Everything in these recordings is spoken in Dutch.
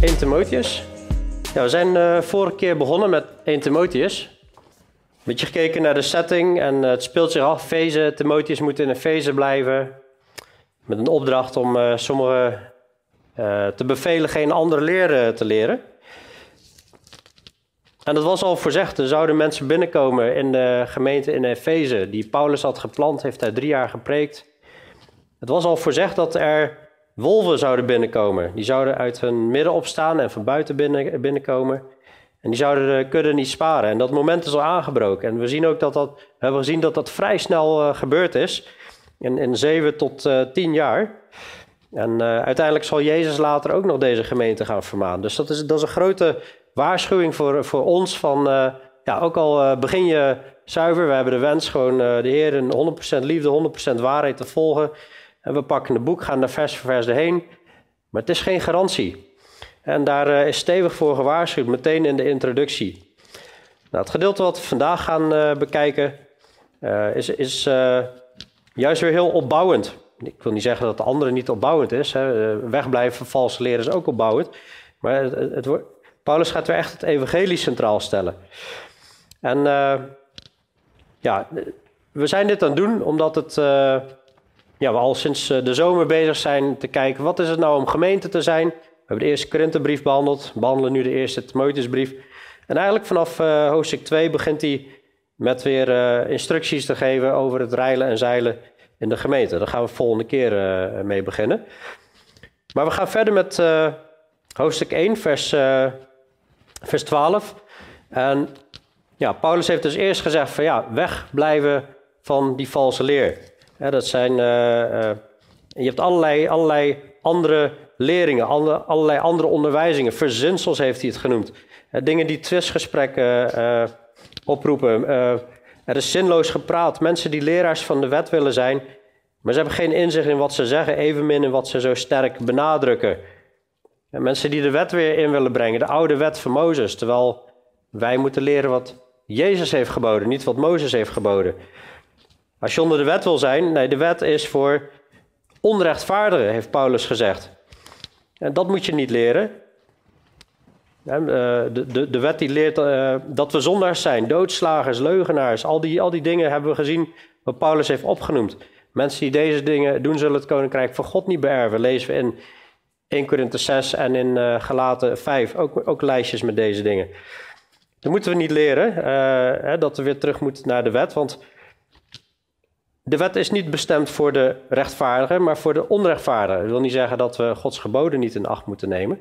naar 1 Timotheus. Ja, we zijn uh, vorige keer begonnen met 1 Timotheus. Een beetje gekeken naar de setting en uh, het speelt zich af. Feze, Timotheus moet in een feze blijven. Met een opdracht om uh, sommigen te bevelen geen andere leren te leren. En dat was al voorzegd. Er zouden mensen binnenkomen in de gemeente in Efeze, die Paulus had geplant, heeft hij drie jaar gepreekt. Het was al voorzegd dat er wolven zouden binnenkomen. Die zouden uit hun midden opstaan en van buiten binnen, binnenkomen. En die zouden de kudde niet sparen. En dat moment is al aangebroken. En we zien ook dat dat, we hebben gezien dat dat vrij snel uh, gebeurd is. In, in zeven tot uh, tien jaar. En uh, uiteindelijk zal Jezus later ook nog deze gemeente gaan vermanen. Dus dat is, dat is een grote waarschuwing voor, voor ons. Van, ja, ook al begin je zuiver, we hebben de wens gewoon de Heer in 100% liefde, 100% waarheid te volgen. We pakken het boek, gaan er vers voor vers doorheen. Maar het is geen garantie. En daar uh, is stevig voor gewaarschuwd, meteen in de introductie. Nou, het gedeelte wat we vandaag gaan uh, bekijken, uh, is, is juist weer heel opbouwend. Ik wil niet zeggen dat de andere niet opbouwend is. Hè. Wegblijven van valse leren is ook opbouwend. Maar het, het, Paulus gaat weer echt het evangelie centraal stellen. En ja, we zijn dit aan het doen omdat het ja, we al sinds eh, de zomer bezig zijn te kijken, wat is het nou om gemeente te zijn? We hebben de eerste Korinthebrief behandeld, behandelen nu de eerste Timotheusbrief. En eigenlijk vanaf uh, hoofdstuk 2 begint hij met weer uh, instructies te geven over het reilen en zeilen in de gemeente. Daar gaan we volgende keer mee beginnen. Maar we gaan verder met hoofdstuk 1, vers, vers 12. En ja, Paulus heeft dus eerst gezegd van ja, wegblijven van die valse leer dat zijn, uh, je hebt allerlei, allerlei andere leringen, allerlei andere onderwijzingen. Verzinsels heeft hij het genoemd. dingen die twistgesprekken oproepen. er is zinloos gepraat. Mensen die leraars van de wet willen zijn, maar ze hebben geen inzicht in wat ze zeggen, evenmin in wat ze zo sterk benadrukken. mensen die de wet weer in willen brengen, de oude wet van Mozes, terwijl wij moeten leren wat Jezus heeft geboden, niet wat Mozes heeft geboden. Als je onder de wet wil zijn, nee, de wet is voor onrechtvaardigen, heeft Paulus gezegd. En dat moet je niet leren. Eh, de, de, de wet die leert uh, dat we zondaars zijn, doodslagers, leugenaars, al die, al die dingen hebben we gezien wat Paulus heeft opgenoemd. Mensen die deze dingen doen, zullen het koninkrijk van God niet beërven. Lezen we in 1 Korinthe 6 en in uh, Galaten 5 ook, ook lijstjes met deze dingen. Dat moeten we niet leren, hè, dat we weer terug moeten naar de wet, want de wet is niet bestemd voor de rechtvaardigen, maar voor de onrechtvaardigen. Dat wil niet zeggen dat we Gods geboden niet in acht moeten nemen.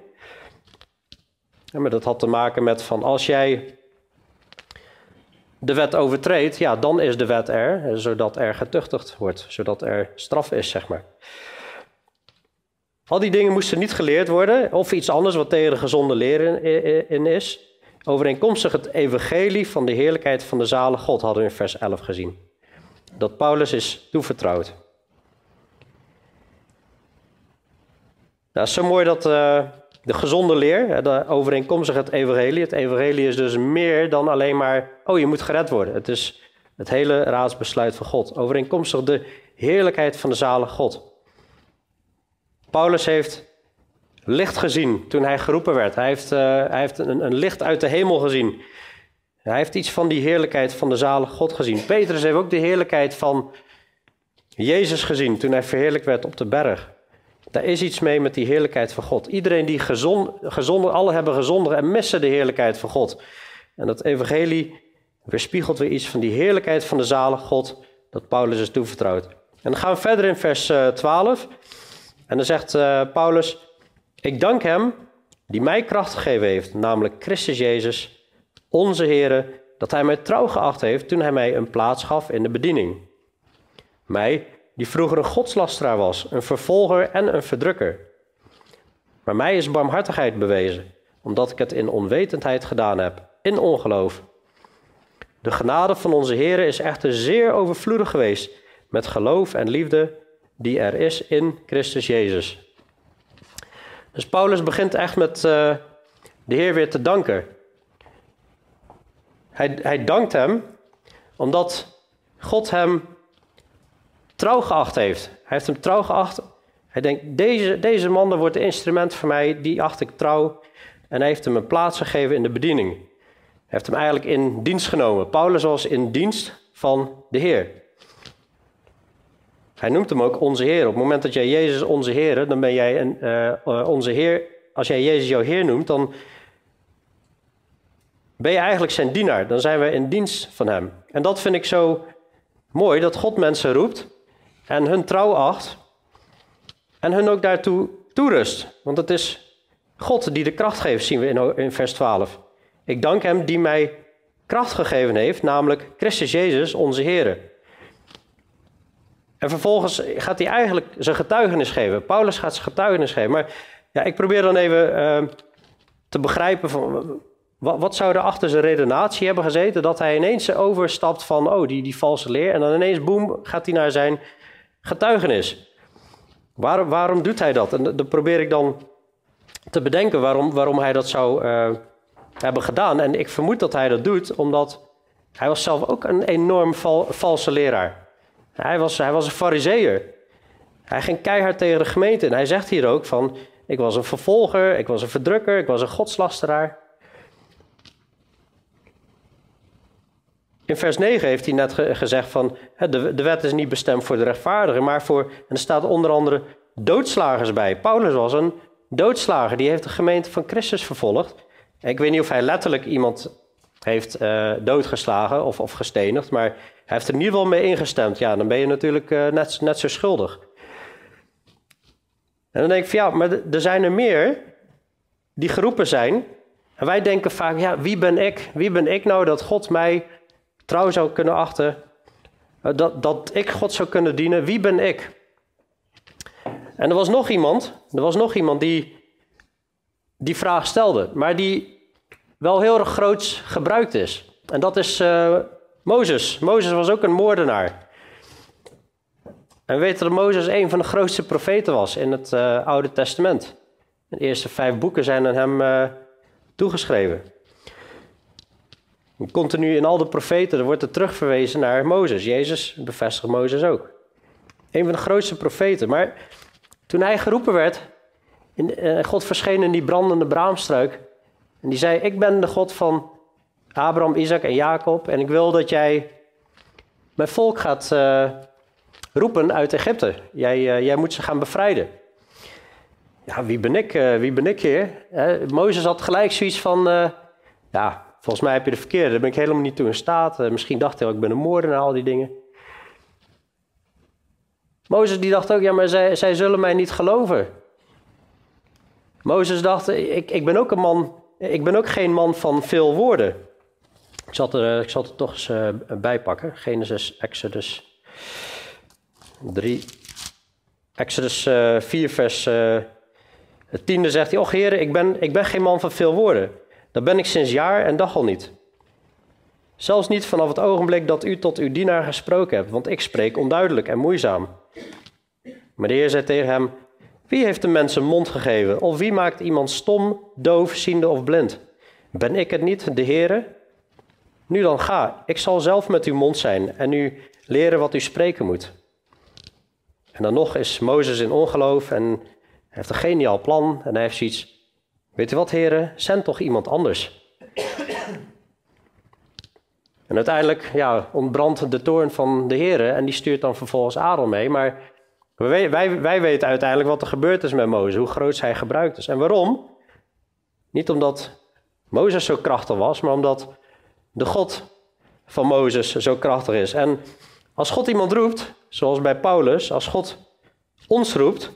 Maar dat had te maken met van als jij de wet overtreedt, ja, dan is de wet er, zodat er getuchtigd wordt, zodat er straf is, zeg maar. Al die dingen moesten niet geleerd worden, of iets anders wat tegen de gezonde leren in is. Overeenkomstig het evangelie van de heerlijkheid van de zalen God hadden we in vers 11 gezien dat Paulus is toevertrouwd. Nou, is zo mooi dat uh, de gezonde leer, de overeenkomstig het evangelie, het evangelie is dus meer dan alleen maar, oh je moet gered worden. Het is het hele raadsbesluit van God, overeenkomstig de heerlijkheid van de zalige God. Paulus heeft licht gezien toen hij geroepen werd. Hij heeft, uh, hij heeft een, een licht uit de hemel gezien. Hij heeft iets van die heerlijkheid van de zalige God gezien. Petrus heeft ook de heerlijkheid van Jezus gezien toen hij verheerlijk werd op de berg. Daar is iets mee met die heerlijkheid van God. Iedereen die gezond, gezonder, alle hebben gezonder en missen de heerlijkheid van God. En dat evangelie weerspiegelt weer iets van die heerlijkheid van de zalige God dat Paulus is toevertrouwd. En dan gaan we verder in vers 12. Eh, en dan zegt uh, Paulus, ik dank hem die mij kracht gegeven heeft, namelijk Christus Jezus onze Heere, dat hij mij trouw geacht heeft toen hij mij een plaats gaf in de bediening. Mij, die vroeger een godslasteraar was, een vervolger en een verdrukker. Maar mij is barmhartigheid bewezen, omdat ik het in onwetendheid gedaan heb, in ongeloof. De genade van onze Heere is echter zeer overvloedig geweest met geloof en liefde die er is in Christus Jezus. Dus Paulus begint echt met uh, de Heer weer te danken. Hij, hij dankt hem omdat God hem trouw geacht heeft. Hij heeft hem trouw geacht. Hij denkt, deze, deze man wordt een instrument voor mij, die acht ik trouw. En hij heeft hem een plaats gegeven in de bediening. Hij heeft hem eigenlijk in dienst genomen. Paulus was in dienst van de Heer. Hij noemt hem ook onze Heer. Op het moment dat jij Jezus onze Heer, dan ben jij een, uh, onze Heer. Als jij Jezus jouw Heer noemt, dan ben je eigenlijk zijn dienaar. Dan zijn we in dienst van hem. En dat vind ik zo mooi, dat God mensen roept en hun trouw acht en hun ook daartoe toerust. Want het is God die de kracht geeft, zien we in, vers 12. Ik dank hem die mij kracht gegeven heeft, namelijk Christus Jezus, onze Heer. En vervolgens gaat hij eigenlijk zijn getuigenis geven. Paulus gaat zijn getuigenis geven. Maar ja, ik probeer dan even uh, te begrijpen van wat, wat, zou er achter zijn redenatie hebben gezeten dat hij ineens overstapt van oh, die, die valse leer en dan ineens boem gaat hij naar zijn getuigenis. Waarom, waarom doet hij dat? En dan probeer ik dan te bedenken waarom, waarom hij dat zou uh, hebben gedaan. En ik vermoed dat hij dat doet omdat hij was zelf ook een enorm val, valse leraar. Hij was, hij was een fariseer. Hij ging keihard tegen de gemeente. En hij zegt hier ook van, ik was een vervolger, ik was een verdrukker, ik was een godslasteraar. In vers 9 heeft hij net gezegd van, de, de wet is niet bestemd voor de rechtvaardigen, maar voor, en er staat onder andere doodslagers bij. Paulus was een doodslager, die heeft de gemeente van Christus vervolgd. Ik weet niet of hij letterlijk iemand heeft uh, doodgeslagen of, of gestenigd, maar hij heeft er in ieder geval mee ingestemd. Ja, dan ben je natuurlijk uh, net, net zo schuldig. En dan denk ik van ja, maar er zijn er meer die geroepen zijn. En wij denken vaak, ja, wie ben ik? Wie ben ik nou dat God mij trouw zou kunnen achten? Eh, dat, dat ik God zou kunnen dienen? Wie ben ik? En er was nog iemand, er was nog iemand die die vraag stelde, maar die wel heel erg groots gebruikt is. En dat is uh, Mozes. Mozes was ook een moordenaar. En we weten dat Mozes een van de grootste profeten was in het uh, Oude Testament. De eerste vijf boeken zijn aan hem toegeschreven. Continu in al de profeten wordt er terugverwezen naar Mozes. Jezus bevestigt Mozes ook. Een van de grootste profeten. Maar toen hij geroepen werd, in, God verscheen in die brandende braamstruik. En die zei: Ik ben de God van Abraham, Isaac en Jacob. En ik wil dat jij mijn volk gaat uh, roepen uit Egypte. Jij, uh, jij moet ze gaan bevrijden. Ja, wie ben ik, wie ben ik hier? Mozes had gelijk zoiets van: Ja, volgens mij heb je de verkeerde. Daar ben ik helemaal niet toe in staat. misschien dacht hij ook: Ik ben een moordenaar, al die dingen. Mozes die dacht ook: Ja, maar zij, zij zullen mij niet geloven. Mozes dacht: ik, ik ben ook een man ik ben ook geen man van veel woorden. Ik zal er, eh, ik er toch eens uh, bij pakken. Genesis, Exodus 3. Exodus uh, eh, 4, vers uh, 10 zegt hij: Och heren, ik ben, ik ben geen man van veel woorden. Dat ben ik sinds jaar en dag al niet. Zelfs niet vanaf het ogenblik dat u tot uw dienaar gesproken hebt, want ik spreek onduidelijk en moeizaam. Maar de Heer zei tegen hem: wie heeft de mens een mond gegeven? Of wie maakt iemand stom, doof, ziende of blind? Ben ik het niet, de Heere? Nu dan ga, ik zal zelf met uw mond zijn en u leren wat u spreken moet. En dan nog is Mozes in ongeloof en heeft een geniaal plan en hij heeft zoiets. Weet u wat, heren, zend toch iemand anders. En uiteindelijk ja, ontbrandt de toorn van de heren en die stuurt dan vervolgens Aaron mee. Maar wij, wij, wij weten uiteindelijk wat er gebeurd is met Mozes, hoe groot zij gebruikt is. En waarom? Niet omdat Mozes zo krachtig was, maar omdat de God van Mozes zo krachtig is. En als God iemand roept, zoals bij Paulus, als God ons roept,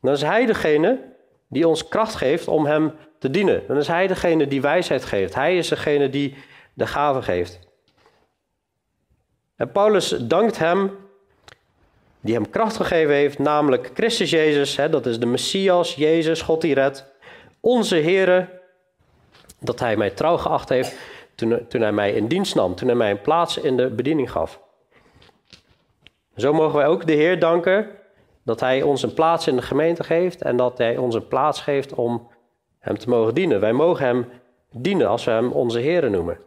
dan is Hij degene die ons kracht geeft om Hem te dienen. Dan is Hij degene die wijsheid geeft. Hij is degene die de gave geeft. En Paulus dankt Hem die hem kracht gegeven heeft, namelijk Christus Jezus, hè, dat is de Messias, Jezus, God die redt, onze Here, dat hij mij trouw geacht heeft toen, toen hij mij in dienst nam, toen hij mij een plaats in de bediening gaf. Zo mogen wij ook de Heer danken dat hij ons een plaats in de gemeente geeft en dat hij ons een plaats geeft om hem te mogen dienen. Wij mogen hem dienen als we hem onze Heer noemen.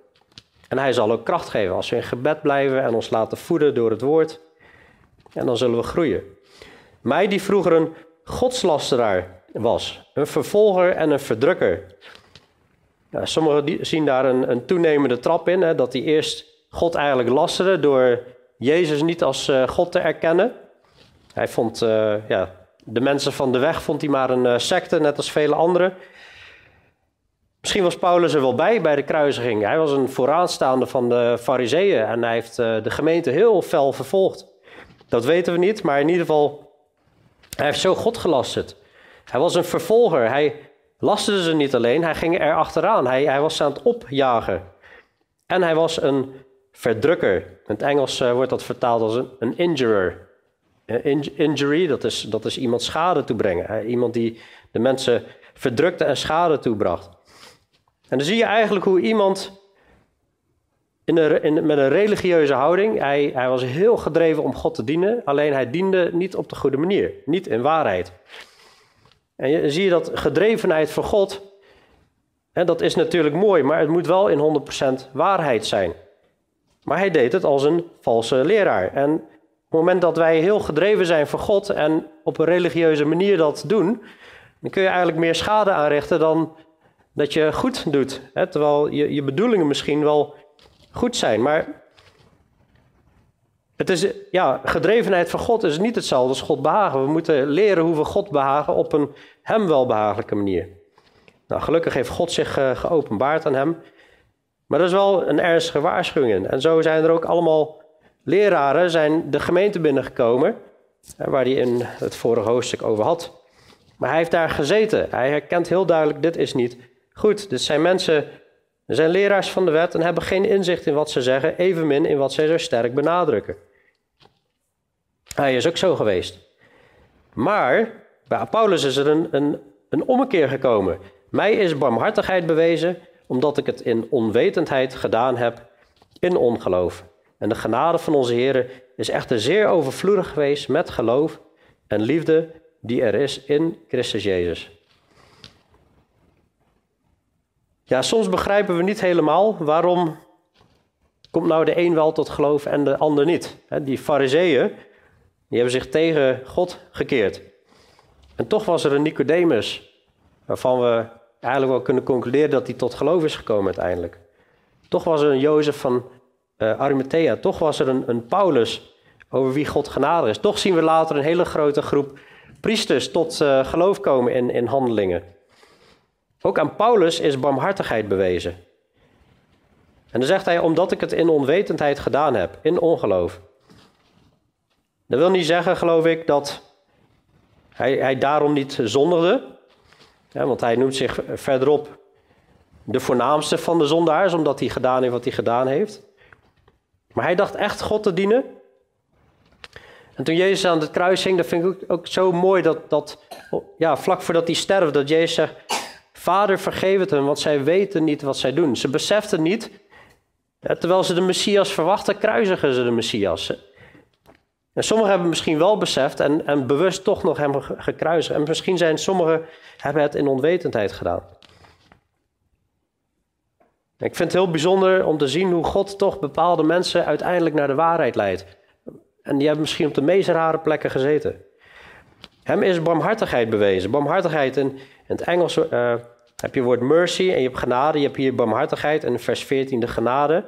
En hij zal ook kracht geven als we in gebed blijven en ons laten voeden door het woord en dan zullen we groeien. Mij die vroeger een godslasteraar was. Een vervolger en een verdrukker. Sommigen zien daar een, een toenemende trap in. Hè, dat hij eerst God eigenlijk lasterde door Jezus niet als uh, God te erkennen. Hij vond, uh, ja, de mensen van de weg vond hij maar een uh, secte, net als vele anderen. Misschien was Paulus er wel bij bij de kruisiging. Hij was een vooraanstaande van de fariseeën en hij heeft de gemeente heel fel vervolgd. Dat weten we niet, maar in ieder geval, hij heeft zo God gelasterd. Hij was een vervolger. Hij lasterde ze niet alleen, hij ging er achteraan. Hij, hij was aan het opjagen. En hij was een verdrukker. In het Engels wordt dat vertaald als een injurer. In, injury, dat is, dat is iemand schade toebrengen. Iemand die de mensen verdrukte en schade toebracht. En dan zie je eigenlijk hoe iemand in een, in, met een religieuze houding, hij, hij was heel gedreven om God te dienen, alleen hij diende niet op de goede manier, niet in waarheid. En je, zie je dat gedrevenheid voor God, dat is natuurlijk mooi, maar het moet wel in 100% waarheid zijn. Maar hij deed het als een valse leraar. En het moment dat wij heel gedreven zijn voor God en op een religieuze manier dat doen, dan kun je eigenlijk meer schade aanrichten dan dat je goed doet. Hè? Terwijl je, je bedoelingen misschien wel goed zijn. Maar het is, ja, gedrevenheid van God is niet hetzelfde als God behagen. We moeten leren hoe we God behagen op een hem welbehagelijke manier. Nou, gelukkig heeft God zich uh, geopenbaard aan hem. Maar dat is wel een ernstige waarschuwing. En zo zijn er ook allemaal leraren zijn de gemeente binnengekomen, waar hij in het vorige hoofdstuk over had. Maar hij heeft daar gezeten. Hij herkent heel duidelijk, dit is niet goed. Dit zijn mensen zijn leraars van de wet en hebben geen inzicht in wat ze zeggen, evenmin in wat zij zo sterk benadrukken. Hij is ook zo geweest. Maar bij Paulus is er een, een, een ommekeer gekomen. Mij is barmhartigheid bewezen, omdat ik het in onwetendheid gedaan heb, in ongeloof. En de genade van onze Heer is echter zeer overvloedig geweest met geloof en liefde die er is in Christus Jezus. Ja, soms begrijpen we niet helemaal waarom komt nou de een wel tot geloof en de ander niet. Die fariseeën, die hebben zich tegen God gekeerd. En toch was er een Nicodemus, waarvan we eigenlijk wel kunnen concluderen dat hij tot geloof is gekomen uiteindelijk. Toch was er een Jozef van uh, Arimathea, toch was er een, Paulus over wie God genade is. Toch zien we later een hele grote groep priesters tot uh, geloof komen in, in handelingen. Ook aan Paulus is barmhartigheid bewezen. En dan zegt hij, omdat ik het in onwetendheid gedaan heb, in ongeloof. Dat wil niet zeggen, geloof ik, dat hij, hij daarom niet zondigde. Ja, want hij noemt zich verderop de voornaamste van de zondaars, omdat hij gedaan heeft wat hij gedaan heeft. Maar hij dacht echt God te dienen. En toen Jezus aan het kruis hing, dat vind ik ook, zo mooi dat, dat ja, vlak voordat hij sterft, dat Jezus zegt, Vader, vergeef het hen, want zij weten niet wat zij doen. Ze beseften niet, terwijl ze de Messias verwachten, kruisigen ze de Messias. En sommigen hebben misschien wel beseft en, en bewust toch nog hem gekruisigd. En misschien zijn sommigen hebben het in onwetendheid gedaan. Ik vind het heel bijzonder om te zien hoe God toch bepaalde mensen uiteindelijk naar de waarheid leidt. En die hebben misschien op de meest rare plekken gezeten. Hem is barmhartigheid bewezen. Barmhartigheid in, het Engels uh, heb je het woord mercy en je hebt genade. Je hebt hier barmhartigheid en in vers 14 de genade.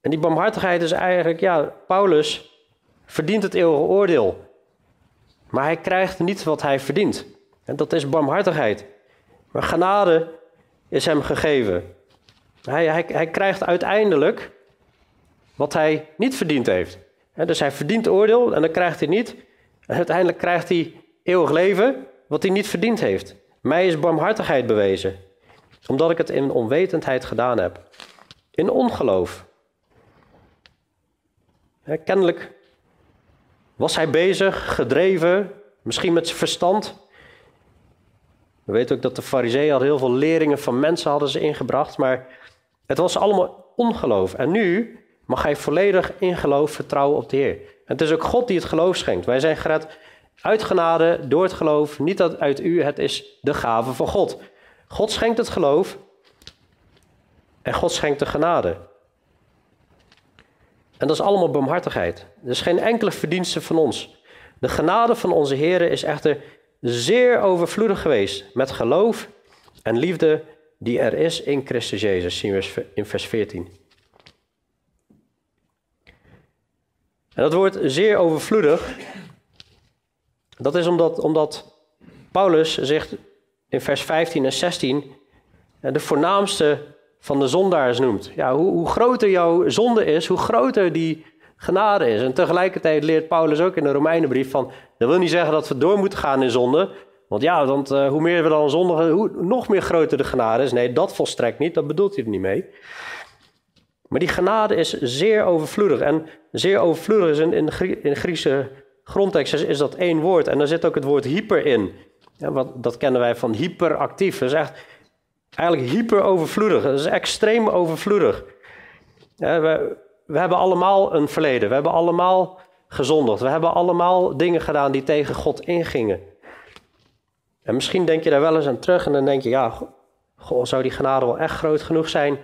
En die barmhartigheid is eigenlijk, ja, Paulus verdient het eeuwige oordeel. Maar hij krijgt niet wat hij verdient. En dat is barmhartigheid. Maar genade is hem gegeven. Hij, hij, hij krijgt uiteindelijk wat hij niet verdiend heeft. dus hij verdient oordeel en dan krijgt hij niet. En uiteindelijk krijgt hij eeuwig leven wat hij niet verdiend heeft. Mij is barmhartigheid bewezen, omdat ik het in onwetendheid gedaan heb. In ongeloof. kennelijk was hij bezig, gedreven, misschien met zijn verstand. We weten ook dat de fariseeën hadden heel veel leringen van mensen hadden ze ingebracht, maar het was allemaal ongeloof. En nu mag hij volledig in geloof vertrouwen op de Heer. het is ook God die het geloof schenkt. Wij zijn gered uit genade, door het geloof, niet dat uit u, het is de gave van God. God schenkt het geloof en God schenkt de genade. En dat is allemaal barmhartigheid. Er is geen enkele verdienste van ons. De genade van onze Heer is echter zeer overvloedig geweest met geloof en liefde die er is in Christus Jezus, zien we in vers 14. En dat woord zeer overvloedig, dat is omdat, omdat Paulus zegt in vers 15 en 16 de voornaamste van de zondaars noemt. Ja, hoe, hoe groter jouw zonde is, hoe groter die genade is. En tegelijkertijd leert Paulus ook in de Romeinenbrief van, dat wil niet zeggen dat we door moeten gaan in zonde, want ja, want, uh, hoe meer we dan zondigen, hoe nog meer groter de genade is. Nee, dat volstrekt niet, dat bedoelt hij er niet mee. Maar die genade is zeer overvloedig. En zeer overvloedig is in, in, Griekse grondtekst is, dat één woord. En daar zit ook het woord hyper in. Ja, wat, dat kennen wij van hyperactief. Dat is echt eigenlijk hyper overvloedig. Dat is extreem overvloedig. Ja, we, we hebben allemaal een verleden. We hebben allemaal gezondigd. We hebben allemaal dingen gedaan die tegen God ingingen. En misschien denk je daar wel eens aan terug en dan denk je, ja, goh, zou die genade wel echt groot genoeg zijn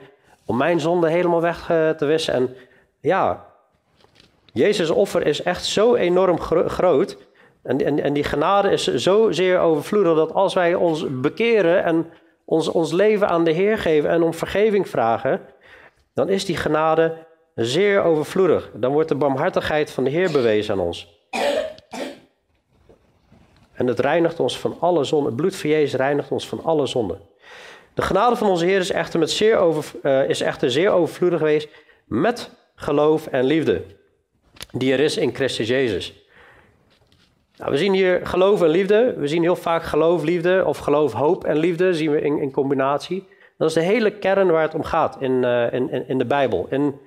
om mijn zonde helemaal weg eh, te wissen? En ja, Jezus' offer is echt zo enorm groot. En, en, en die genade is zo zeer overvloedig dat als wij ons bekeren en ons, ons leven aan de Heer geven en om vergeving vragen, dan is die genade zeer overvloedig. Dan wordt de barmhartigheid van de Heer bewezen aan ons. En het reinigt ons van alle zonde. Het bloed van Jezus reinigt ons van alle zonden. De genade van onze Heer is echter, met zeer over, uh, is echter zeer overvloedig geweest met geloof en liefde. Die er is in Christus Jezus. Nou, we zien hier geloof en liefde. We zien heel vaak geloof, liefde of geloof, hoop en liefde zien we in, in combinatie. Dat is de hele kern waar het om gaat in, uh, in, in de Bijbel. In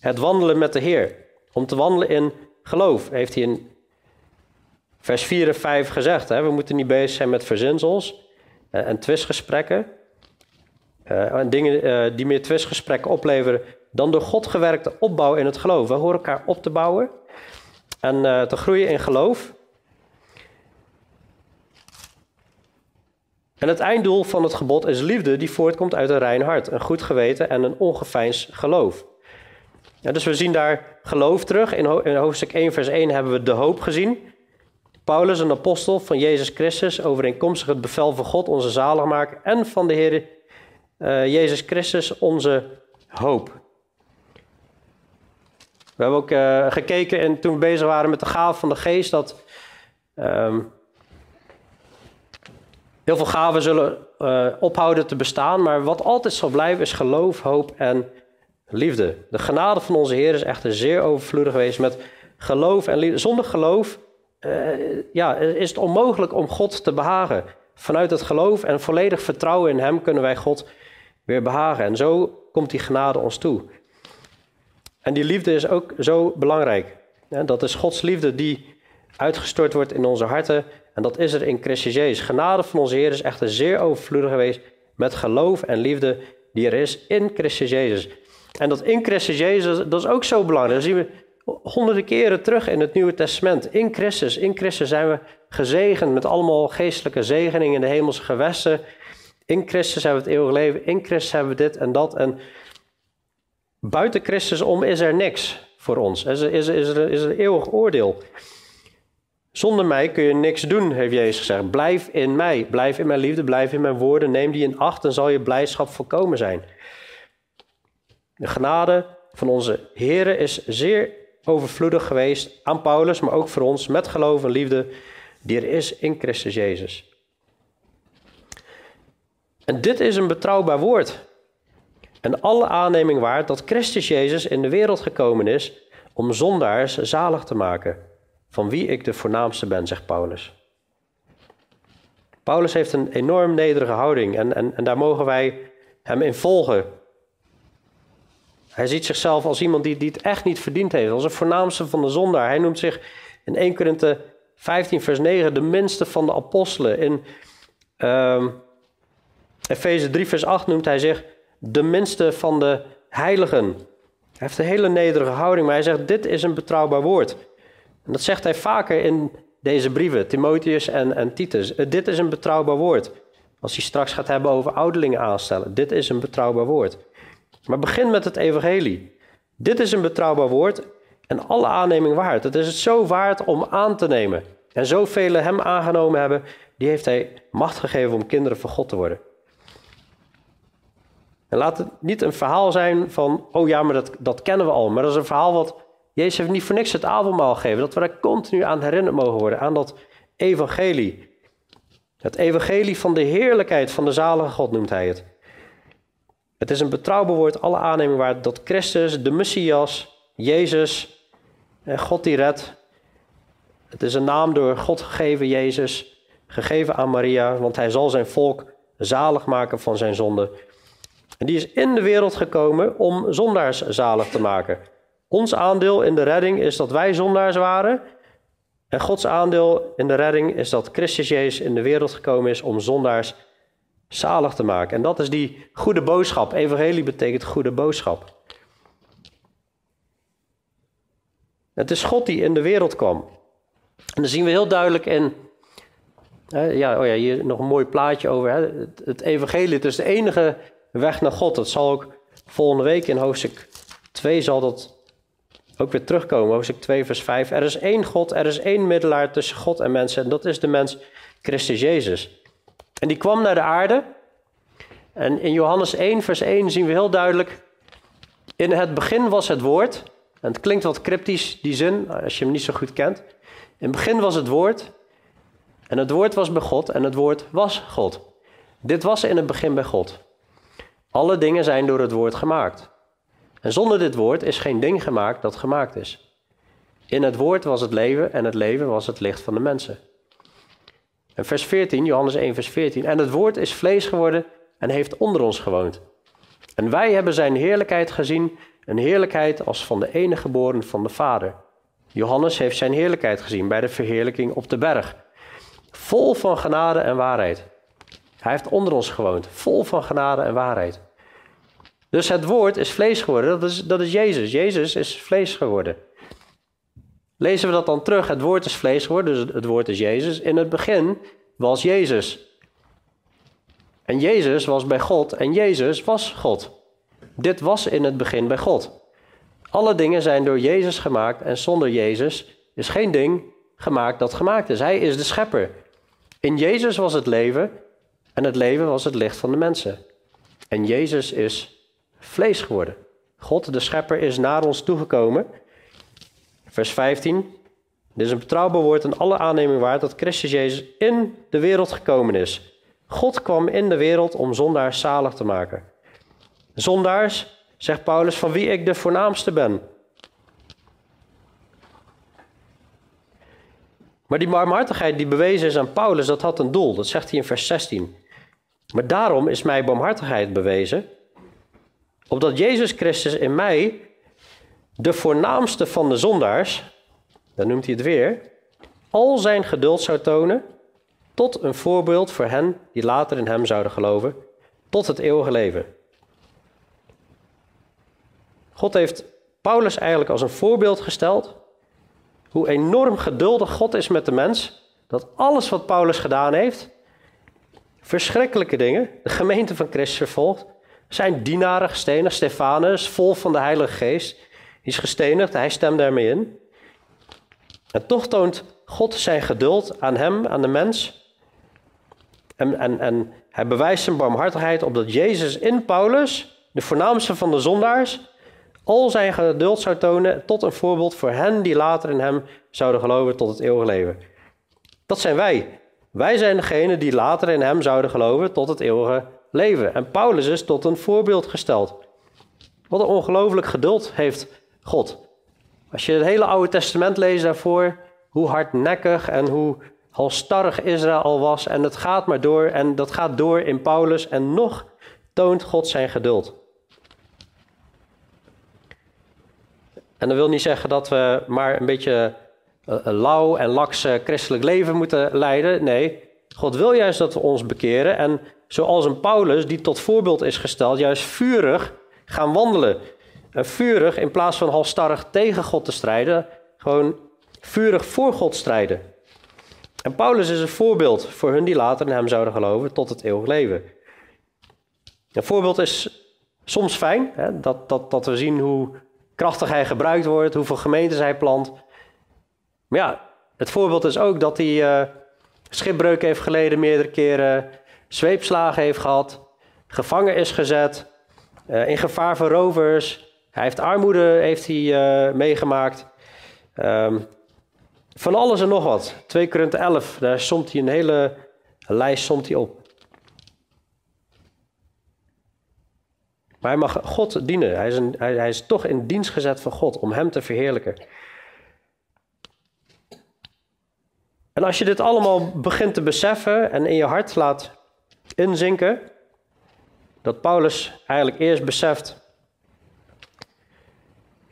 het wandelen met de Heer. Om te wandelen in geloof, heeft hij in vers 4 en 5 gezegd. Hè? We moeten niet bezig zijn met verzinsels uh, en twistgesprekken. Uh, en dingen uh, die meer twistgesprekken opleveren dan door God gewerkte opbouw in het geloof. We horen elkaar op te bouwen en te groeien in geloof. En het einddoel van het gebod is liefde die voortkomt uit een rein hart, een goed geweten en een ongeveinsd geloof. Dus we zien daar geloof terug. In, hoofdstuk 1, vers 1 hebben we de hoop gezien. Paulus, een apostel van Jezus Christus, overeenkomstig het bevel van God, onze zaligmaker, en van de Heer uh, Jezus Christus, onze hoop. We hebben ook uh, gekeken en toen we bezig waren met de gaven van de geest, dat um, heel veel gaven zullen uh, ophouden te bestaan, maar wat altijd zal blijven is geloof, hoop en liefde. De genade van onze Heer is echter zeer overvloedig geweest met geloof en liefde. Zonder geloof uh, ja, is het onmogelijk om God te behagen. Vanuit het geloof en volledig vertrouwen in Hem kunnen wij God weer behagen. En zo komt die genade ons toe. En die liefde is ook zo belangrijk. Dat is Gods liefde die uitgestort wordt in onze harten. En dat is er in Christus Jezus. Genade van onze Heer is echter zeer overvloedig geweest met geloof en liefde die er is in Christus Jezus. En dat in Christus Jezus, dat is ook zo belangrijk. Dat zien we honderden keren terug in het Nieuwe Testament. In Christus, in Christus zijn we gezegend met allemaal geestelijke zegeningen in de hemelse gewesten. In Christus hebben we het eeuwig leven. In Christus hebben we dit en dat. En buiten Christus om is er niks voor ons. Is er, is is is een eeuwig oordeel. Zonder mij kun je niks doen, heeft Jezus gezegd. Blijf in mij, blijf in mijn liefde, blijf in mijn woorden. Neem die in acht, dan zal je blijdschap volkomen zijn. De genade van onze Here is zeer overvloedig geweest aan Paulus, maar ook voor ons met geloof en liefde die er is in Christus Jezus. En dit is een betrouwbaar woord. En alle aanneming waard dat Christus Jezus in de wereld gekomen is om zondaars zalig te maken, van wie ik de voornaamste ben, zegt Paulus. Paulus heeft een enorm nederige houding en, en, en daar mogen wij hem in volgen. Hij ziet zichzelf als iemand die, die het echt niet verdiend heeft, als een voornaamste van de zondaar. Hij noemt zich in 1 Korinthe 15 vers 9 de minste van de apostelen. In uh, Efeze 3 vers 8 noemt hij zich de minste van de heiligen. Hij heeft een hele nederige houding, maar hij zegt dit is een betrouwbaar woord. En dat zegt hij vaker in deze brieven, Timotheus en, en Titus. Dit is een betrouwbaar woord. Als hij straks gaat hebben over ouderlingen aanstellen. Dit is een betrouwbaar woord. Maar begin met het evangelie. Dit is een betrouwbaar woord. en alle aanneming waard. Het is het zo waard om aan te nemen. En zoveel hem aangenomen hebben, die heeft hij macht gegeven om kinderen van God te worden. En laat het niet een verhaal zijn van, oh ja, maar dat, dat kennen we al. Maar dat is een verhaal wat, Jezus heeft niet voor niks het avondmaal gegeven. Dat we daar continu aan herinnerd mogen worden, aan dat evangelie. Het evangelie van de heerlijkheid van de zalige God noemt hij het. Het is een betrouwbaar woord, alle aanneming waard, dat Christus, de Messias, Jezus, en God die redt. Het is een naam door God gegeven, Jezus, gegeven aan Maria, want hij zal zijn volk zalig maken van zijn zonde. En die is in de wereld gekomen om zondaars zalig te maken. Ons aandeel in de redding is dat wij zondaars waren. En Gods aandeel in de redding is dat Christus Jezus in de wereld gekomen is om zondaars zalig te maken. En dat is die goede boodschap. Evangelie betekent goede boodschap. Het is God die in de wereld kwam. En dan zien we heel duidelijk in. ja, oh ja, hier nog een mooi plaatje over. Hè, het, evangelie, het is de enige weg naar God. Dat zal ook volgende week in hoofdstuk 2 zal dat ook weer terugkomen. Hoofdstuk 2 vers 5. Er is één God, er is één middelaar tussen God en mensen. En dat is de mens Christus Jezus. En die kwam naar de aarde. En in Johannes 1 vers 1 zien we heel duidelijk. In het begin was het woord. En het klinkt wat cryptisch, die zin, als je hem niet zo goed kent. In het begin was het woord. En het woord was bij God en het woord was God. Dit was in het begin bij God. Alle dingen zijn door het woord gemaakt. En zonder dit woord is geen ding gemaakt dat gemaakt is. In het woord was het leven en het leven was het licht van de mensen. En vers 14, Johannes 1, vers 14. En het woord is vlees geworden en heeft onder ons gewoond. En wij hebben zijn heerlijkheid gezien, een heerlijkheid als van de enige geboren van de Vader. Johannes heeft zijn heerlijkheid gezien bij de verheerlijking op de berg. Vol van genade en waarheid. Hij heeft onder ons gewoond, vol van genade en waarheid. Dus het woord is vlees geworden, dat is, dat is Jezus. Jezus is vlees geworden. Lezen we dat dan terug? Het woord is vlees geworden, dus het woord is Jezus. In het begin was Jezus. En Jezus was bij God en Jezus was God. Dit was in het begin bij God. Alle dingen zijn door Jezus gemaakt en zonder Jezus is geen ding gemaakt dat gemaakt is. Hij is de schepper. In Jezus was het leven en het leven was het licht van de mensen. En Jezus is vlees geworden. God, de schepper, is naar ons toegekomen. Vers 15. Dit is een betrouwbaar woord en alle aanneming waard dat Christus Jezus in de wereld gekomen is. God kwam in de wereld om zondaars zalig te maken. Zondaars, zegt Paulus, van wie ik de voornaamste ben. Maar die barmhartigheid die bewezen is aan Paulus, dat had een doel. Dat zegt hij in vers 16. Maar daarom is mij barmhartigheid bewezen, opdat Jezus Christus in mij, de voornaamste van de zondaars, dan noemt hij het weer, al zijn geduld zou tonen tot een voorbeeld voor hen die later in hem zouden geloven, tot het eeuwige leven. God heeft Paulus eigenlijk als een voorbeeld gesteld hoe enorm geduldig God is met de mens, dat alles wat Paulus gedaan heeft, verschrikkelijke dingen, de gemeente van Christus vervolgt, zijn dienaren gestenigd, Stefanus, vol van de Heilige Geest, is gestenigd, hij stemt daarmee in. En toch toont God zijn geduld aan hem, aan de mens. En, en, en hij bewijst zijn barmhartigheid opdat Jezus in Paulus, de voornaamste van de zondaars, al zijn geduld zou tonen tot een voorbeeld voor hen die later in hem zouden geloven tot het eeuwige leven. Dat zijn wij. Wij zijn degene die later in hem zouden geloven tot het eeuwige leven. En Paulus is tot een voorbeeld gesteld. Wat een ongelooflijk geduld heeft God. Als je het hele Oude Testament leest daarvoor, hoe hardnekkig en hoe halstarrig Israël was. En het gaat maar door en dat gaat door in Paulus en nog toont God zijn geduld. En dat wil niet zeggen dat we maar een beetje uh, lauw en laks christelijk leven moeten leiden. Nee, God wil juist dat we ons bekeren en zoals een Paulus die tot voorbeeld is gesteld, juist vurig gaan wandelen. En vurig in plaats van halstarrig tegen God te strijden, gewoon vurig voor God strijden. En Paulus is een voorbeeld voor hun die later in hem zouden geloven tot het eeuwig leven. Een voorbeeld is soms fijn, hè, dat, dat, dat we zien hoe krachtig hij gebruikt wordt, hoeveel gemeentes hij plant. Maar ja, het voorbeeld is ook dat hij uh, schipbreuk heeft geleden meerdere keren, zweepslagen heeft gehad, gevangen is gezet, uh, in gevaar van rovers. Hij heeft armoede heeft hij, uh, meegemaakt. Um, van alles en nog wat. 2 Korinthe 11, daar somt hij een hele lijst somt hij op. Maar hij mag God dienen. Hij is, een, hij is toch in dienst gezet van God om hem te verheerlijken. En als je dit allemaal begint te beseffen en in je hart laat inzinken, dat Paulus eigenlijk eerst beseft,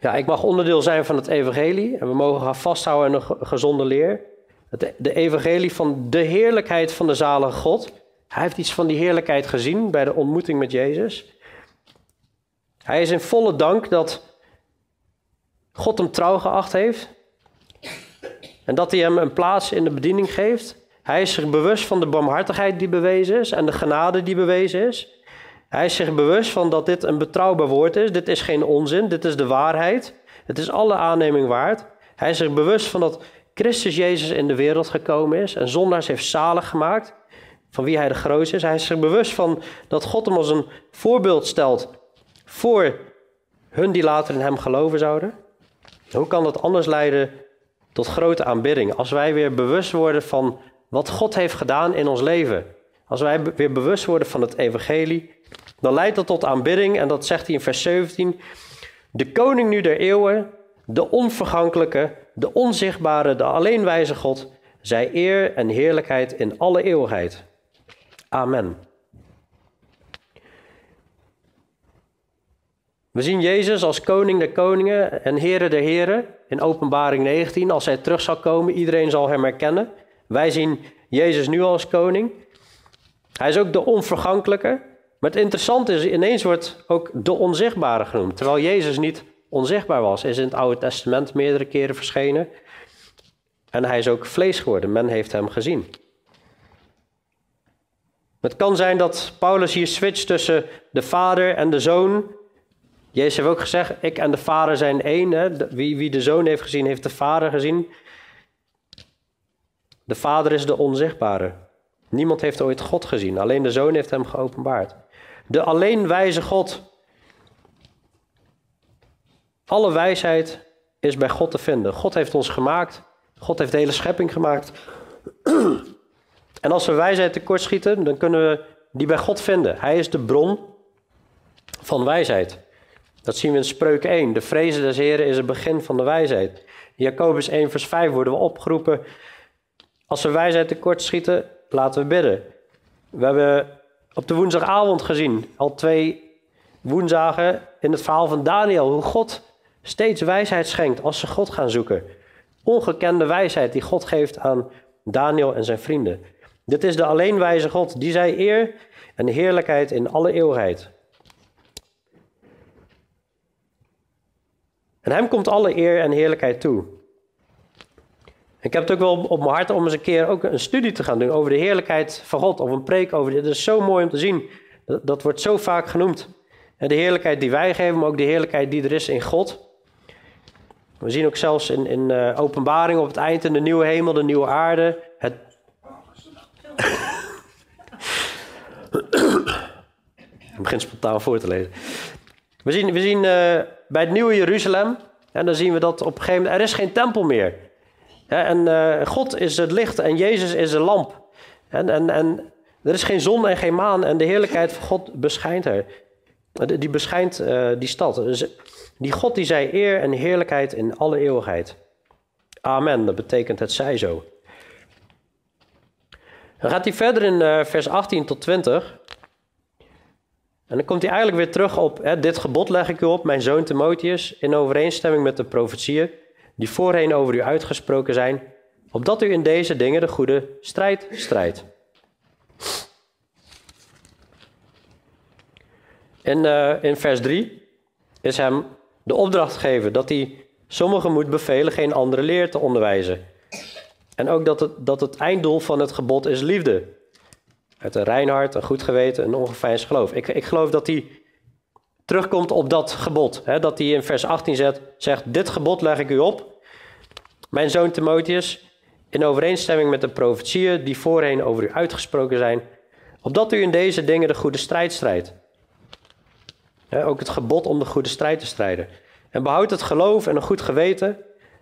ja, ik mag onderdeel zijn van het evangelie en we mogen gaan vasthouden aan een gezonde leer. Het, de evangelie van de heerlijkheid van de zalige God. Hij heeft iets van die heerlijkheid gezien bij de ontmoeting met Jezus. Hij is in volle dank dat God hem trouw geacht heeft. En dat hij hem een plaats in de bediening geeft. Hij is zich bewust van de barmhartigheid die bewezen is en de genade die bewezen is. Hij is zich bewust van dat dit een betrouwbaar woord is. Dit is geen onzin, dit is de waarheid. Het is alle aanneming waard. Hij is zich bewust van dat Christus Jezus in de wereld gekomen is en zondaars heeft zalig gemaakt, van wie hij de grootste is. Hij is zich bewust van dat God hem als een voorbeeld stelt voor hun die later in hem geloven zouden. Hoe kan dat anders leiden tot grote aanbidding? Als wij weer bewust worden van wat God heeft gedaan in ons leven. Als wij weer bewust worden van het evangelie, dan leidt dat tot aanbidding. En dat zegt hij in vers 17. De koning nu der eeuwen, de onvergankelijke, de onzichtbare, de alleenwijze God, zij eer en heerlijkheid in alle eeuwigheid. Amen. We zien Jezus als koning der koningen en heren der heren in Openbaring 19. Als hij terug zal komen, iedereen zal hem herkennen. Wij zien Jezus nu als koning. Hij is ook de onvergankelijke. Maar het interessante is, ineens wordt ook de onzichtbare genoemd. Terwijl Jezus niet onzichtbaar was, is in het Oude Testament meerdere keren verschenen. En hij is ook vlees geworden. Men heeft hem gezien. Het kan zijn dat Paulus hier switcht tussen de vader en de zoon. Jezus heeft ook gezegd, ik en de vader zijn één. Hè? Wie, wie de zoon heeft gezien, heeft de vader gezien. De vader is de onzichtbare. Niemand heeft ooit God gezien, alleen de zoon heeft hem geopenbaard. De alleen wijze God. Alle wijsheid is bij God te vinden. God heeft ons gemaakt. God heeft de hele schepping gemaakt. En als we wijsheid tekortschieten, dan kunnen we die bij God vinden. Hij is de bron van wijsheid. Dat zien we in Spreuk 1. De vrezen des Heren is het begin van de wijsheid. Jacobus 1 vers 5 worden we opgeroepen. Als we wijsheid tekortschieten, laten we bidden. We hebben op de woensdagavond gezien, al twee woensdagen in het verhaal van Daniel, hoe God steeds wijsheid schenkt als ze God gaan zoeken. Ongekende wijsheid die God geeft aan Daniel en zijn vrienden. Dit is de alleenwijze God, die zij eer en heerlijkheid in alle eeuwigheid. En hem komt alle eer en heerlijkheid toe. Ik heb het ook wel op mijn hart om eens een keer ook een studie te gaan doen over de heerlijkheid van God. Of een preek over dit. Is zo mooi om te zien. Dat, wordt zo vaak genoemd. En de heerlijkheid die wij geven, maar ook de heerlijkheid die er is in God. We zien ook zelfs in, in uh, openbaring op het eind in de nieuwe hemel, de nieuwe aarde. Het... Ik begin spontaan voor te lezen. We zien, we zien uh, bij het nieuwe Jeruzalem, en dan zien we dat op een gegeven moment, er is geen tempel meer. En uh, God is het licht en Jezus is de lamp. En, en, en er is geen zon en geen maan en de heerlijkheid van God beschijnt er. Die beschijnt uh, die stad. Dus die God die zij eer en heerlijkheid in alle eeuwigheid. Amen, dat betekent het zij zo. Dan gaat hij verder in vers 18 tot 20. En dan komt hij eigenlijk weer terug op: hè, Dit gebod leg ik u op, mijn zoon Timotheus, in overeenstemming met de profetieën die voorheen over u uitgesproken zijn, opdat u in deze dingen de goede strijd strijdt. In, uh, in vers 3 is hem de opdracht gegeven dat hij sommigen moet bevelen geen andere leer te onderwijzen. En ook dat het, dat het einddoel van het gebod is liefde. Uit een rein hart, een goed geweten, een ongeveinsd geloof. Ik, ik geloof dat hij terugkomt op dat gebod. Hè, dat hij in vers 18 zet, zegt, dit gebod leg ik u op. Mijn zoon Timotheus, in overeenstemming met de profetieën die voorheen over u uitgesproken zijn, opdat u in deze dingen de goede strijd strijdt. ook het gebod om de goede strijd te strijden. En behoud het geloof en een goed geweten.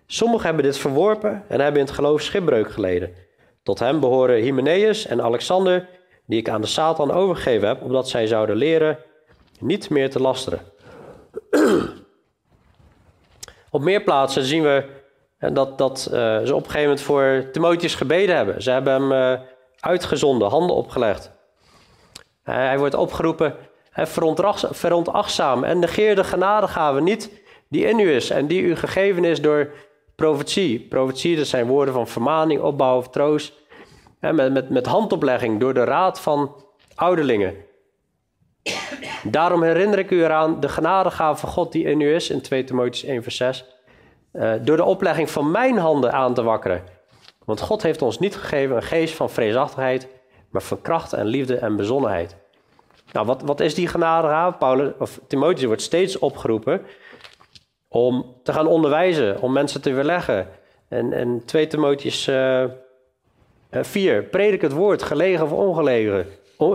Sommigen hebben dit verworpen en hebben in het geloof schipbreuk geleden. Tot hem behoren Hymenaeus en Alexander, die ik aan de Satan overgegeven heb, opdat zij zouden leren niet meer te lasteren. op meer plaatsen zien we dat, dat uh, ze op een gegeven moment voor Timotheus gebeden hebben. Ze hebben hem uh, uitgezonden, handen opgelegd. Hij wordt opgeroepen, verontachtzaam en negeer de genadegave niet die in u is en die u gegeven is door profetie. Profetie, dat zijn woorden van vermaning, opbouw of troost. met, met, met handoplegging door de raad van ouderlingen. Daarom herinner ik u eraan de genadegave van God die in u is, in 2 Timotheus 1 vers 6. Uh, door de oplegging van mijn handen aan te wakkeren. Want God heeft ons niet gegeven een geest van vreesachtigheid, maar van kracht en liefde en bezonnenheid. Nou, wat, wat is die genadegave? Paulus, of Timotheus wordt steeds opgeroepen om te gaan onderwijzen, om mensen te weerleggen. En, en 2 Timotheus uh, 4, predik het woord, gelegen of ongelegen.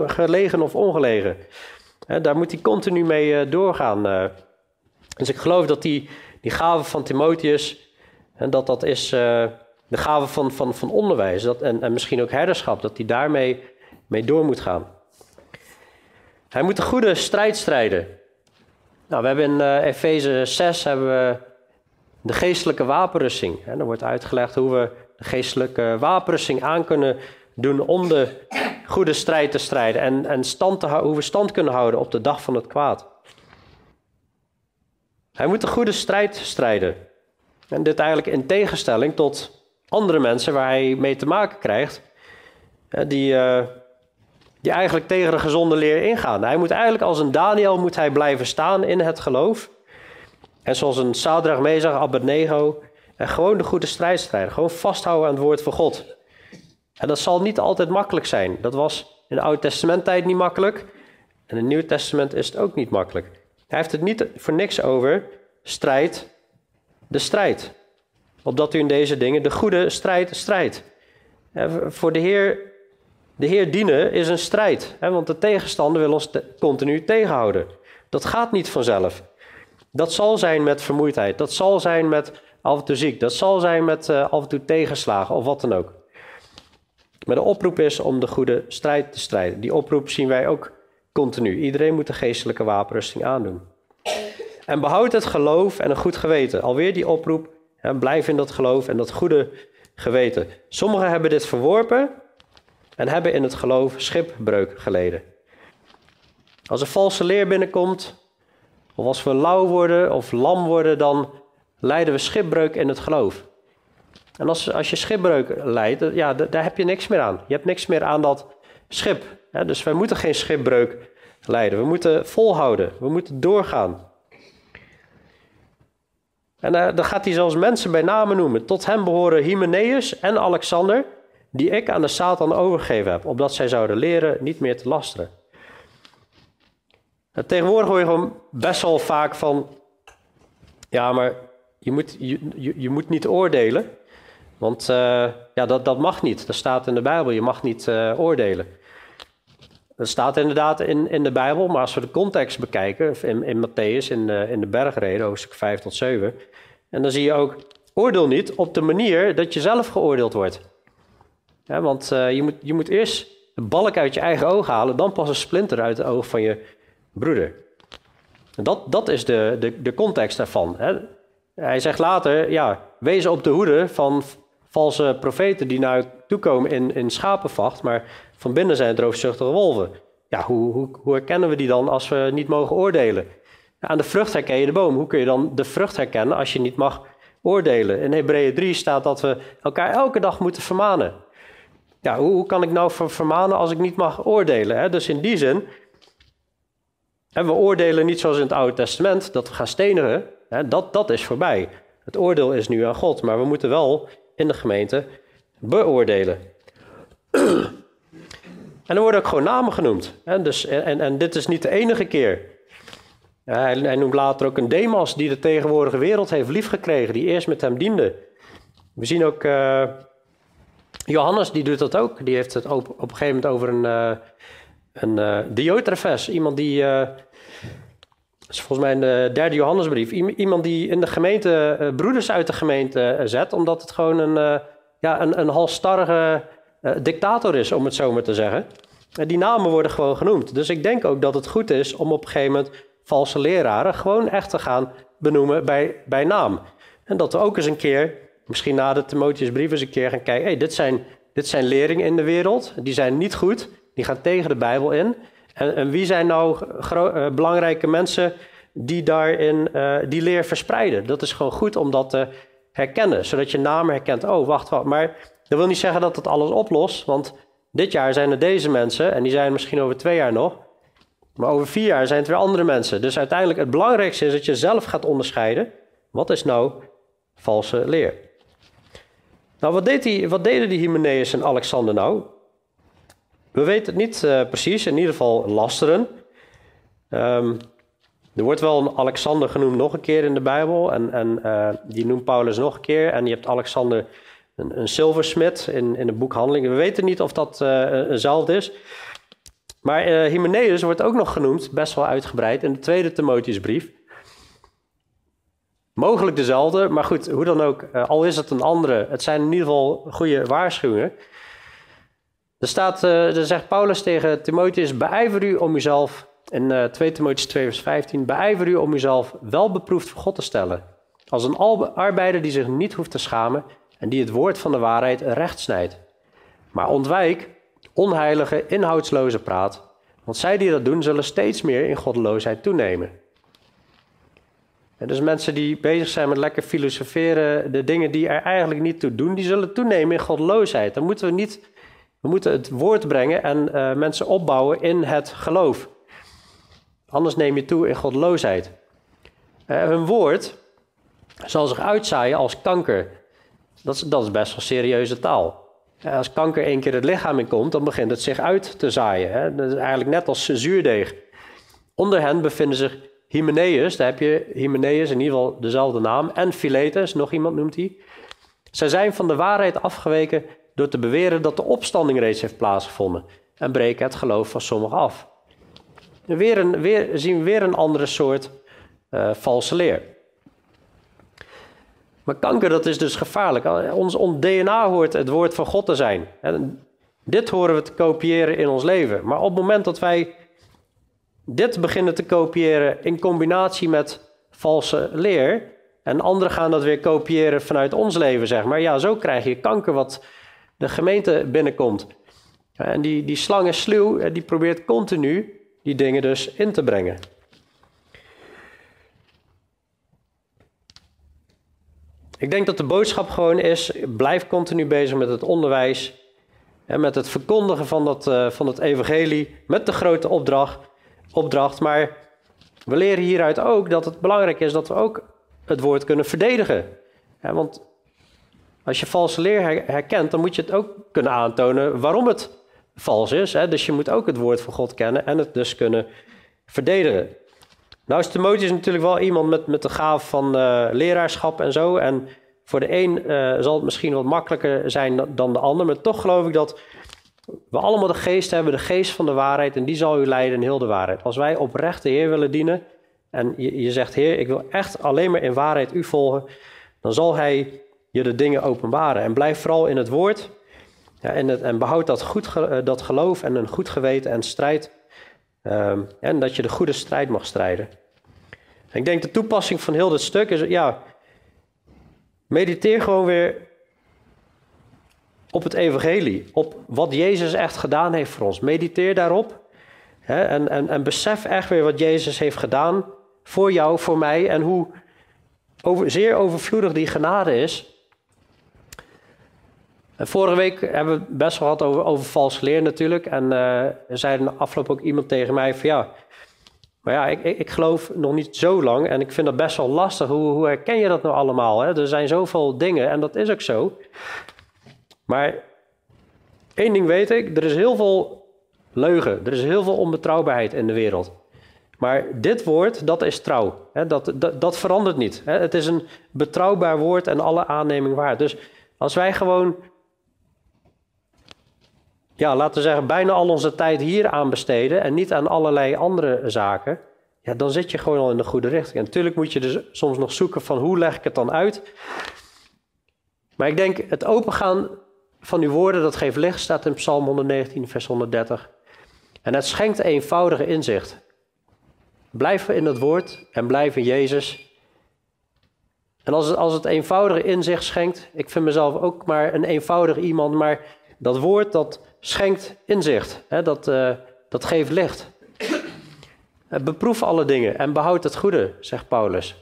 gelegen of ongelegen. Daar moet hij continu mee uh, doorgaan. Uh. Dus ik geloof dat die, die gave van Timotheus, en dat dat is uh, de gave van, van, van onderwijs dat, en, en misschien ook herderschap, dat hij daarmee mee door moet gaan. Hij moet een goede strijd strijden. Nou, we hebben in uh, Efeze 6 hebben we de geestelijke wapenrusting. En er wordt uitgelegd hoe we de geestelijke wapenrusting aan kunnen doen om de goede strijd te strijden. En, en stand te hoe we stand kunnen houden op de dag van het kwaad. Hij moet de goede strijd strijden. En dit eigenlijk in tegenstelling tot andere mensen waar hij mee te maken krijgt. Die, uh, die eigenlijk tegen de gezonde leer ingaan. Hij moet eigenlijk als een Daniel moet hij blijven staan in het geloof. En zoals een Sadrach, Mezach, Abednego. En gewoon de goede strijd strijden. Gewoon vasthouden aan het woord van God. En dat zal niet altijd makkelijk zijn. Dat was in de Oude Testament tijd niet makkelijk. En in het Nieuwe Testament is het ook niet makkelijk. Hij heeft het niet voor niks over. Strijd, de strijd. Opdat u in deze dingen de goede strijd strijdt. Voor de Heer de Heer dienen is een strijd, hè, want de tegenstander wil ons continu tegenhouden. Dat gaat niet vanzelf. Dat zal zijn met vermoeidheid, dat zal zijn met af en toe ziek, dat zal zijn met uh, af en toe tegenslagen of wat dan ook. Maar de oproep is om de goede strijd te strijden. Die oproep zien wij ook continu. Iedereen moet de geestelijke wapenrusting aandoen. En behoud het geloof en een goed geweten. Alweer die oproep. Blijf in dat geloof en dat goede geweten. Sommigen hebben dit verworpen en hebben in het geloof schipbreuk geleden. Als er valse leer binnenkomt, of als we lauw worden of lam worden, dan leiden we schipbreuk in het geloof. En als, als je schipbreuk leidt, ja, daar heb je niks meer aan. Je hebt niks meer aan dat schip. Dus wij moeten geen schipbreuk leiden. We moeten volhouden. We moeten doorgaan. En uh, dan gaat hij zelfs mensen bij namen noemen. Tot hem behoren Hymenaeus en Alexander die ik aan de Satan overgegeven heb, opdat zij zouden leren niet meer te lasteren. tegenwoordig hoor je gewoon best wel vaak van, ja, maar je moet, je, je moet niet oordelen, want uh, ja, dat, dat mag niet. Dat staat in de Bijbel, je mag niet uh, oordelen. Dat staat inderdaad in, in de Bijbel, maar als we de context bekijken, in, in Matthäus, in de, in de bergreden, hoofdstuk 5 tot 7, en dan zie je ook, oordeel niet op de manier dat je zelf geoordeeld wordt. Want uh, je, moet, je moet eerst een balk uit je eigen oog halen, dan pas een splinter uit het oog van je broeder. Dat, dat is de, de, de context daarvan. Hè. Hij zegt later, ja, wees op de hoede van valse profeten die naar u toekomen in, in schapenvacht, maar van binnen zijn het roofzuchtige wolven. Ja, hoe, hoe, hoe herkennen we die dan als we niet mogen oordelen? Aan de vrucht herken je de boom. Hoe kun je dan de vrucht herkennen als je niet mag oordelen? In Hebreeën 3 staat dat we elkaar elke dag moeten vermanen ja, hoe, kan ik nou vermanen als ik niet mag oordelen? Hè? Dus in die zin, en we oordelen niet zoals in het Oude Testament, dat we gaan stenigen. Hè? Dat, dat is voorbij. Het oordeel is nu aan God, maar we moeten wel in de gemeente beoordelen. En er worden ook gewoon namen genoemd. Hè? Dus, en, en dit is niet de enige keer. hij, noemt later ook een Demas die de tegenwoordige wereld heeft liefgekregen, die eerst met hem diende. We zien ook uh, Johannes, die doet dat ook. Die heeft het op, op een gegeven moment over een, uh, een uh, iemand die is volgens mij in de derde Johannesbrief. Iemand die in de gemeente uh, broeders uit de gemeente uh, zet, omdat het gewoon een, ja, een, een dictator is, om het zo maar te zeggen. En die namen worden gewoon genoemd. Dus ik denk ook dat het goed is om op een gegeven moment valse leraren gewoon echt te gaan benoemen bij, bij naam. En dat we ook eens een keer, misschien na de Timotheusbrief eens een keer gaan kijken. Hey, dit, zijn, dit zijn leringen in de wereld, die zijn niet goed, die gaan tegen de Bijbel in. En, wie zijn nou uh, belangrijke mensen die daarin uh, die leer verspreiden? Dat is gewoon goed om dat te herkennen, zodat je namen herkent. Oh, wacht, wacht. Maar dat wil niet zeggen dat het alles oplost, want dit jaar zijn er deze mensen en die zijn misschien over twee jaar nog. Maar over vier jaar zijn het weer andere mensen. Dus uiteindelijk het belangrijkste is dat je zelf gaat onderscheiden. Wat is nou valse leer? Nou, wat, die, wat deden die Hymenaeus en Alexander nou? We weten het niet uh, precies, in ieder geval lasteren. Um, er wordt wel een Alexander genoemd nog een keer in de Bijbel. En, en uh, die noemt Paulus nog een keer. En je hebt Alexander een, een zilversmid in, in het boek Handelingen. We weten niet of dat uh, is. Maar uh, Hymenaeus wordt ook nog genoemd, best wel uitgebreid, in de tweede Timotheusbrief. Mogelijk dezelfde, maar goed, hoe dan ook, al is het een andere, het zijn in ieder geval goede waarschuwingen. Er, staat, uh, er zegt Paulus tegen Timotheus: beijver u om uzelf, in uh, 2 Timotheus 2, vers 15, beijver u om uzelf wel beproefd voor God te stellen. Als een arbeider die zich niet hoeft te schamen en die het woord van de waarheid recht snijdt. Maar ontwijk onheilige, inhoudsloze praat, want zij die dat doen, zullen steeds meer in goddeloosheid toenemen. En dus mensen die bezig zijn met lekker filosoferen, de dingen die er eigenlijk niet toe doen, die zullen toenemen in goddeloosheid. Dan moeten we niet we moeten het woord brengen en uh, mensen opbouwen in het geloof. Anders neem je toe in goddeloosheid. Uh, hun woord zal zich uitzaaien als kanker. Dat is, dat is best wel serieuze taal. Uh, als kanker één keer het lichaam in komt, dan begint het zich uit te zaaien. Hè? Dat is eigenlijk net als zuurdeeg. Onder hen bevinden zich Hymenaeus, daar heb je Hymenaeus, in ieder geval dezelfde naam, en Philetus, nog iemand noemt hij. Zij zijn van de waarheid afgeweken door te beweren dat de opstanding reeds heeft plaatsgevonden en breken het geloof van sommigen af. weer, een, weer zien we weer een andere soort uh, valse leer. Maar kanker, dat is dus gevaarlijk. Ons, ons DNA hoort het woord van God te zijn. Dit horen we te kopiëren in ons leven. Maar op het moment dat wij dit beginnen te kopiëren in combinatie met valse leer, en anderen gaan dat weer kopiëren vanuit ons leven, zeg maar. Ja, zo krijg je kanker wat de gemeente binnenkomt. En die, die slang is sluw, die probeert continu die dingen dus in te brengen. Ik denk dat de boodschap gewoon is: blijf continu bezig met het onderwijs. En met het verkondigen van, dat, uh, van het evangelie. Met de grote opdracht, opdracht. Maar we leren hieruit ook dat het belangrijk is dat we ook het woord kunnen verdedigen. Want als je valse leer herkent, dan moet je het ook kunnen aantonen waarom het vals is. Hè? Dus je moet ook het woord van God kennen en het dus kunnen verdedigen. Nou is natuurlijk wel iemand met, met de gaaf van uh, leraarschap en zo. En voor de een uh, zal het misschien wat makkelijker zijn dan de ander. Maar toch geloof ik dat we allemaal de geest hebben, de geest van de waarheid. En die zal u leiden in heel de waarheid. Als wij oprecht de Heer willen dienen en je, je zegt, Heer, ik wil echt alleen maar in waarheid u volgen. Dan zal Hij je de dingen openbaren. En blijf vooral in het woord. En, en behoud dat, goed, eh, dat geloof en een goed geweten en strijd. Um, en dat je de goede strijd mag strijden. ik denk de toepassing van heel dit stuk is, ja, mediteer gewoon weer op het evangelie. Op wat Jezus echt gedaan heeft voor ons. Mediteer daarop. Hè, en, en, en besef echt weer wat Jezus heeft gedaan voor jou, voor mij. En hoe over, zeer overvloedig die genade is. Vorige week hebben we best wel gehad over, over vals leer natuurlijk. En uh, er zei afgelopen ook iemand tegen mij van ja... Maar ja, ik, ik, ik, geloof nog niet zo lang en ik vind dat best wel lastig. Hoe, hoe herken je dat nou allemaal? Hè? Er zijn zoveel dingen en dat is ook zo. Maar één ding weet ik, er is heel veel leugen. Er is heel veel onbetrouwbaarheid in de wereld. Maar dit woord, dat is trouw. Hè? Dat, dat, dat verandert niet. Hè? Het is een betrouwbaar woord en alle aanneming waard. Dus als wij gewoon, ja, laten we zeggen, bijna al onze tijd hier aan besteden en niet aan allerlei andere zaken, ja, dan zit je gewoon al in de goede richting. En natuurlijk moet je dus soms nog zoeken van hoe leg ik het dan uit. Maar ik denk, het opengaan van uw woorden, dat geeft licht, staat in Psalm 119, vers 130. En het schenkt eenvoudige inzicht. Blijf in het woord en blijf in Jezus. En als het, als het eenvoudige inzicht schenkt, ik vind mezelf ook maar een eenvoudig iemand, maar dat woord dat schenkt inzicht, hè, dat, uh, dat geeft licht. Eh, beproef alle dingen en behoud het goede, zegt Paulus.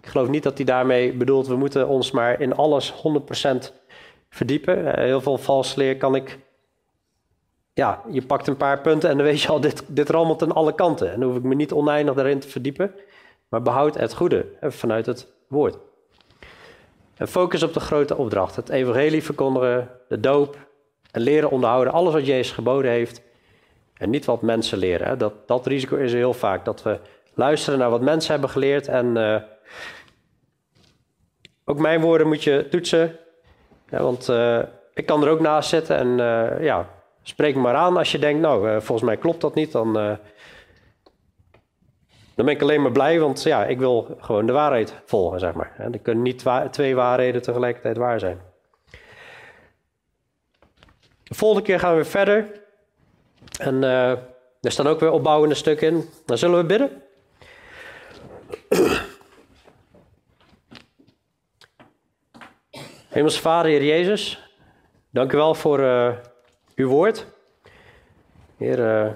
Ik geloof niet dat hij daarmee bedoelt, we moeten ons maar in alles 100% verdiepen. Eh, heel veel vals leer kan ik. Ja, je pakt een paar punten en dan weet je al, dit, dit rammelt aan alle kanten. En dan hoef ik me niet oneindig daarin te verdiepen. Maar behoud het goede vanuit het woord. En focus op de grote opdracht. Het evangelie verkondigen, de doop en leren onderhouden. Alles wat Jezus geboden heeft. En niet wat mensen leren. Dat, dat risico is heel vaak. Dat we luisteren naar wat mensen hebben geleerd. En uh, ook mijn woorden moet je toetsen. Ja, want uh, ik kan er ook naast zitten en uh, ja, spreek me maar aan als je denkt, nou, volgens mij klopt dat niet, dan, dan ben ik alleen maar blij, want ja, ik wil gewoon de waarheid volgen, zeg maar. Er kunnen niet twee waarheden tegelijkertijd waar zijn. De volgende keer gaan we weer verder. En er staan ook weer opbouwende stukken in. Dan zullen we bidden. Hemels Vader, Heer Jezus, dank u wel voor uh, uw woord. Heer, uh,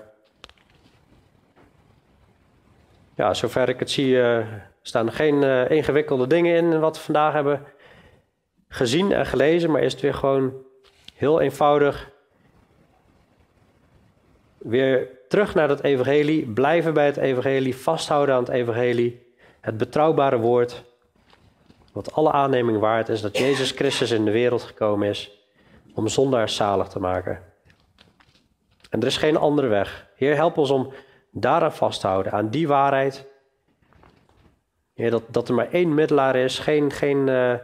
ja, zover ik het zie, staan er geen ingewikkelde dingen in wat we vandaag hebben gezien en gelezen, maar is het weer gewoon heel eenvoudig. Weer terug naar het evangelie, blijven bij het evangelie, vasthouden aan het evangelie, het betrouwbare woord wat alle aanneming waard is dat Jezus Christus in de wereld gekomen is om zondaars zalig te maken. En er is geen andere weg. Heer, help ons om daaraan vast te houden, aan die waarheid. Heer, dat, dat er maar één middelaar is, geen, geen uh,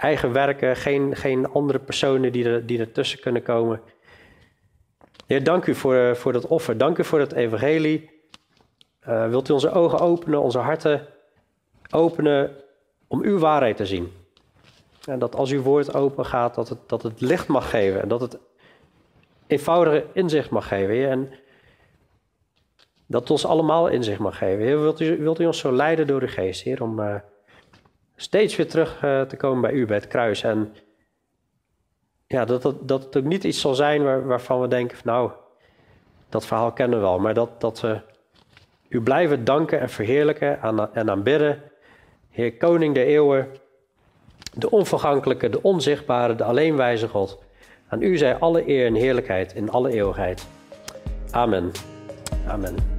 eigen werken, geen, geen andere personen die, er, die ertussen kunnen komen. Heer, dank u voor, voor dat offer. Dank u voor het evangelie. Uh, wilt u onze ogen openen, onze harten openen om uw waarheid te zien. En dat als uw woord open gaat, dat het, dat het licht mag geven en dat het eenvoudige inzicht mag geven. En dat het ons allemaal inzicht mag geven. Heer, wilt u, wilt u ons zo leiden door de geest, Heer, om uh, steeds weer terug uh, te komen bij u, bij het kruis. En ja, dat, dat, dat het ook niet iets zal zijn waar, waarvan we denken, nou, dat verhaal kennen we wel. Maar dat, dat we u blijven danken en verheerlijken en, en aanbidden Heer Koning der eeuwen, de onvergankelijke, de onzichtbare, de alleenwijze God. Aan u zij alle eer en heerlijkheid in alle eeuwigheid. Amen. Amen.